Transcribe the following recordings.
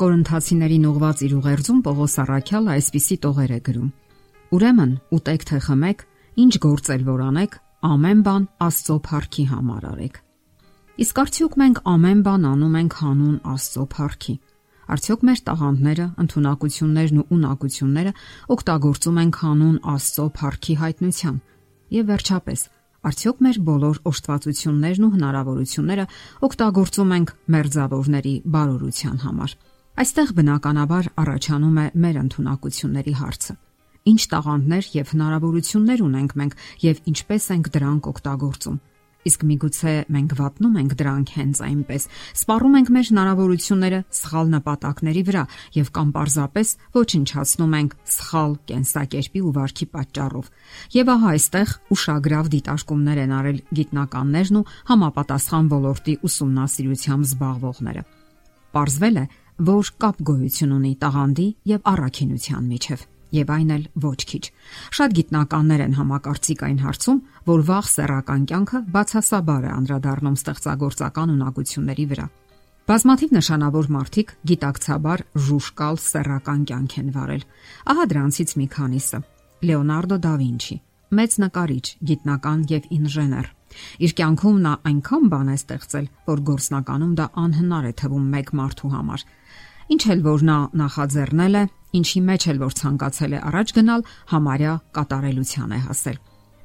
Կորինթացիներին ուղված իր ուղերձում Պողոս Արաքյալը այսպիսի տողեր է գրում. Ուրեմն ուտեք թե խմեք, ինչ գործել որ անեք, ամեն բան Աստծո փառքի համար արեք։ Իսկ արդյոք մենք ամեն բան անում ենք հանուն Աստծո փառքի։ Արդյոք մեր տաղանդները, ընտունակություններն ու ունակությունները օգտագործում ենք հանուն Աստծո փառքի հայտնության։ Եվ վերջապես, արդյոք մեր բոլոր օժտվածություններն ու հնարավորությունները օգտագործում ենք մերձավորների բարօրության համար։ Այստեղ բնականաբար առաջանում է մեր ընտունակությունների հարցը։ Ինչ տաղանդներ եւ հնարավորություններ ունենք մենք եւ ինչպես ենք դրանք օգտագործում։ Իսկ միգուցե մենք վատնում ենք դրանք հենց այնպես, սպառում ենք մեր հնարավորությունները սխալ նպատակների վրա եւ կամ պարզապես ոչնչացնում ենք սխալ կենսակերպի ու վարքի պատճառով։ Եվ ահա այստեղ ուշագրավ դիտարկումներ են արել գիտնականներն ու համապատասխան ոլորտի ուսումնասիրությամբ զբաղվողները։ Պարզվել է, որ կապ գոյություն ունի տաղանդի եւ առաքինության միջև եւ այն էլ ոչ քիչ։ Շատ գիտնականներ են համակարծիք այն հարցում, որ վաղ սեռական կյանքը բացասաբար է անդրադառնում ստեղծագործական ունակությունների վրա։ Բազմաթիվ նշանավոր մարդիկ գիտակցաբար ժուշկալ սեռական կյանք են վարել։ Ահա դրանցից մի քանիսը. Լեոնարդո դա Վինչի, մեծ նկարիչ, գիտնական եւ ինժեներ։ Իր կյանքում նա այնքան բան է ստեղծել, որ գործնականում դա անհնար է թվում մեկ մարդու համար։ Ինչ էլ որ նա նախաձեռնել է, ինչի մեջ էլ որ ցանկացել է առաջ գնալ, համարյա կատարելության է հասել։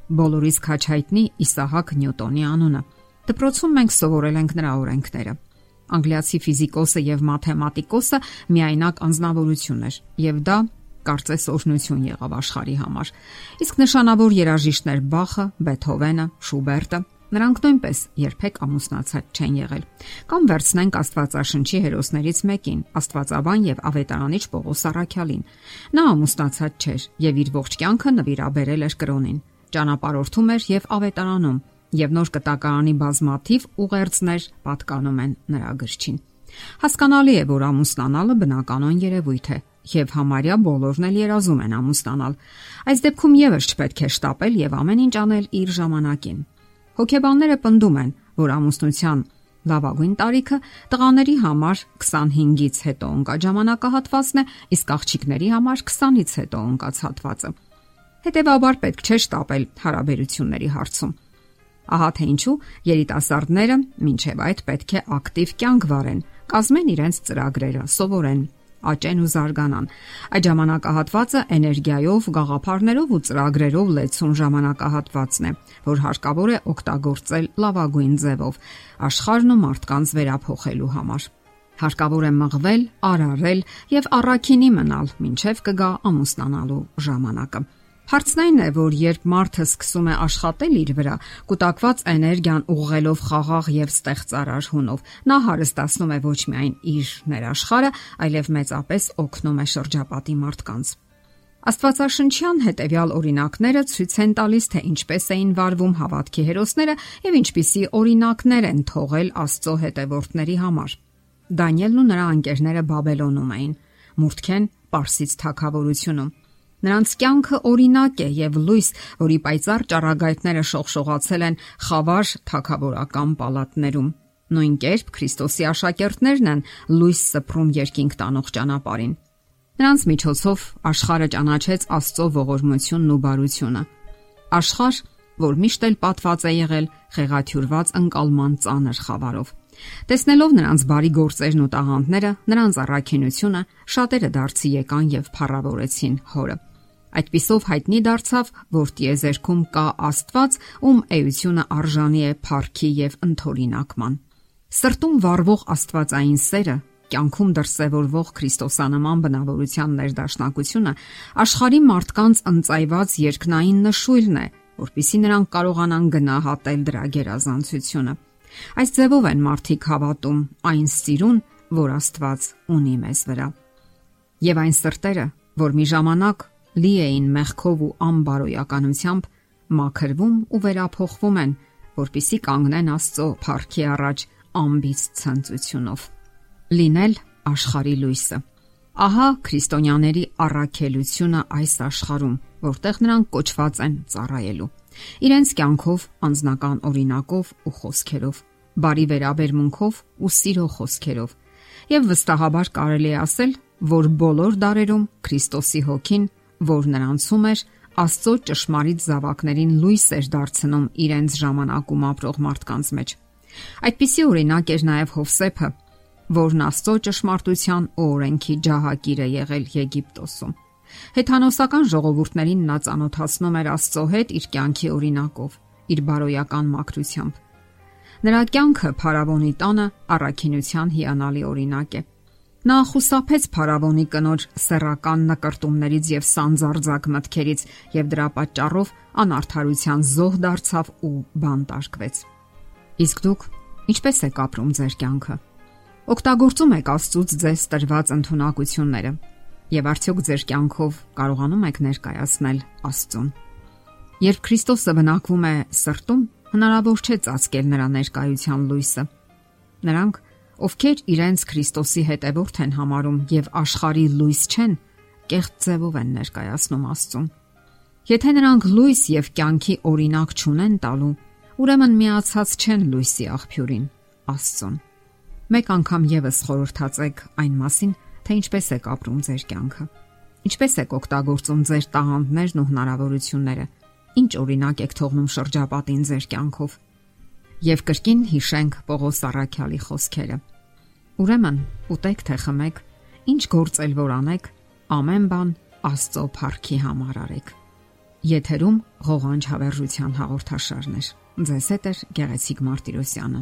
Բոլորիս քաչայտնի Իսահակ Նյուտոնի անունը։ Դպրոցում մենք սովորել ենք նրա օրենքները։ Անգլիացի ֆիզիկոսը եւ մաթեմատիկոսը միայնակ անznավորություն էր, եւ դա կարծես օրհնություն եղավ աշխարհի համար։ Իսկ նշանավոր երաժիշտներ Բախը, Բեթհովենը, Շուբերտը Նրանք նույնպես երբեք ամուսնացած չեն եղել։ Կամ վերցնենք Աստվածաշնչի հերոսներից մեկին, Աստվածաբան եւ Ավետարանիչ Պողոս Արաքյալին։ Նա ամուսնացած չէր եւ իր ողջ կյանքը նվիրաբերել էր կրոնին։ Ճանապարհորդում էր եւ Ավետարանում, եւ նոր կտակարանի բազմաթիվ ուղերձներ պատկանում են նրա գրչին։ Հասկանալի է, որ ամուսնանալը բնականon երևույթ է, եւ համարյա բոլորն էլ երազում են ամուսնանալ։ Այս դեպքում եւս չպետք է շտապել եւ ամեն ինչ անել իր ժամանակին։ Հոգեբանները պնդում են, որ ամուսնության լավագույն տարիքը տղաների համար 25-ից հետո ընկա ժամանակահատվածն է, իսկ աղջիկների համար 20-ից հետո ընկած հատվածը։ Հետևաբար պետք չէ շտապել հարաբերությունների հարցում։ Ահա թե ինչու երիտասարդները մինչև այդ պետք է ակտիվ կյանք վարեն, կազմեն իրենց ծրագրերը, սովորեն, աճեն ու զարգանան։ Այդ ժամանակահատվածը էներգիայով, գաղափարներով ու ծրագրերով լեցուն ժամանակահատվածն է, որ հարկավոր է օգտագործել լավագույն ձևով աշխարհն ու մարդկանց վերափոխելու համար։ Հարկավոր է մղվել, արարել եւ առաքինի մնալ, ինչև կգա ամուսնանալու ժամանակը։ Հարցն այն է, որ երբ մարդը սկսում է աշխատել իր վրա, կուտակված էներգիան ուղղելով խաղաղ եւ ստեղծարար հունով, նա հարստացնում է ոչ միայն իր ներաշխարը, այլև մեծապես օգնում է շրջապատի մարդկանց։ Աստվածաշնչյան հետևյալ օրինակները ցույց են տալիս, թե ինչպես էին վարվում հավատքի հերոսները եւ ինչպիսի օրինակներ են թողել Աստծո հետևորդների համար։ Դանիելն ու նրա անկերները Բաբելոնում էին, Մուրթքեն Պարսից թագավորությունում Նրանց կյանքը օրինակ է եւ լույս, որի պայծառ ճառագայթները շողշողացել են խավար թակավորական պալատներում։ Նույն կերպ Քրիստոսի աշակերտներն են լույս սփռում երկինք տանող ճանապարհին։ Նրանց միջոցով աշխարհը ճանաչեց Աստծո ողորմությունն ու բարությունը։ Աշխարհ, որ միշտ էլ պատված է եղել խեղաթյուրված անկալման ծանր խավարով։ Տեսնելով նրանց բարի գործերն ու տաղանդները, նրանց առաքինությունը, շատերը դարձի եկան եւ փառավորեցին հորը։ Այդպիսով հայտնի դարձավ, որ տիեզերքում կա Աստված, ում էությունը արժանի է փառքի եւ ընթորինակման։ Սրտում վառվող Աստվածային սերը, կյանքում դրսևորվող Քրիստոսանման բնավորության ներդաշնակությունը աշխարհի մարդկանց ընծայված երկնային նշույլն է, որpիսի նրանք կարողանան գնահատել դրա գերազանցությունը։ Այս ձևով են մարդիկ հավատում այն սիրուն, որ Աստված ունի մեզ վրա։ Եվ այն սրտերը, որ մի ժամանակ լի էին մեղքով ու անբարոյականությամբ, մաքրվում ու վերափոխվում են, որpիսի կանգնեն Աստծո փառքի առաջ ամբից ցնծությունով։ Լինել աշխարի լույսը։ Ահա քրիստոնյաների առաքելությունը այս աշխարհում, որտեղ նրանք կոչված են ծառայելու։ Իրենց կյանքով, անznական օրինակով ու խոսքերով, բարի վերաբերմունքով ու սիրո խոսքերով եւ վստահաբար կարելի է ասել, որ բոլոր դարերում Քրիստոսի հոգին, որ նրանցում էր, Աստծո ճշմարիտ զավակներին լույս էր դարձնում իրենց ժամանակում ապրող մարդկանց մեջ։ Այդպիսի օրինակ էր նաև Հովսեփը, որն Աստծո ճշմարտության ու օրենքի ջահակիր է եղել Եգիպտոսում։ Հեթանոսական ժողովուրդներին նա ծանոթացնում էր Աստծո հետ իր կյանքի օրինակով, իր բարոյական մաքրությամբ։ Նրա կյանքը Փարավոնի տանը առաքինության հիանալի օրինակ է։ Նա խուսափեց Փարավոնի կնոջ սեռական նկարտումներից եւ սանձարձակ մտքերից եւ դրա պատճառով անարթարության զոհ դարձավ ու բանտարկվեց։ Իսկ դուք ինչպես եք ապրում ձեր կյանքը։ Օգտագործում եք Աստծուց ձեզ տրված ընտունակությունները եւ արդյոք ձեր կյանքով կարողանում եք ներկայացնել Աստծուն։ Երբ Քրիստոսը բնակվում է սրտում, հնարավոր չէ ծածկել նրա ներկայության լույսը։ Նրանք, ովքեր իրենց Քրիստոսի հետևորդ են համարում եւ աշխարհի լույս չեն, կեղծ ձևով են ներկայացնում Աստծուն։ Եթե նրանք լույս եւ կյանքի օրինակ չունեն տալու, ուրեմն միացած չեն լույսի աղբյուրին, Աստծուն։ Մեկ անգամ եւս խորհրդացեք այն մասին, թե ինչպես եք ապրում ձեր կյանքը։ Ինչպես եք օգտագործում ձեր տաղանդներն ու հնարավորությունները ինչ օրինակ եք թողնում շրջապատին ձեր կյանքով։ Եվ կրկին հիշենք Պողոս Արաքյալի խոսքերը։ Ուրեմն, ուտեք թե խմեք, ինչ գործել որ անեք, ամեն բան Աստծո փառքի համար արեք։ Եթերում ղողանջ հավերժության հաղորդաշարն է։ Ձեզ հետ է Գեղեցիկ Մարտիրոսյանը։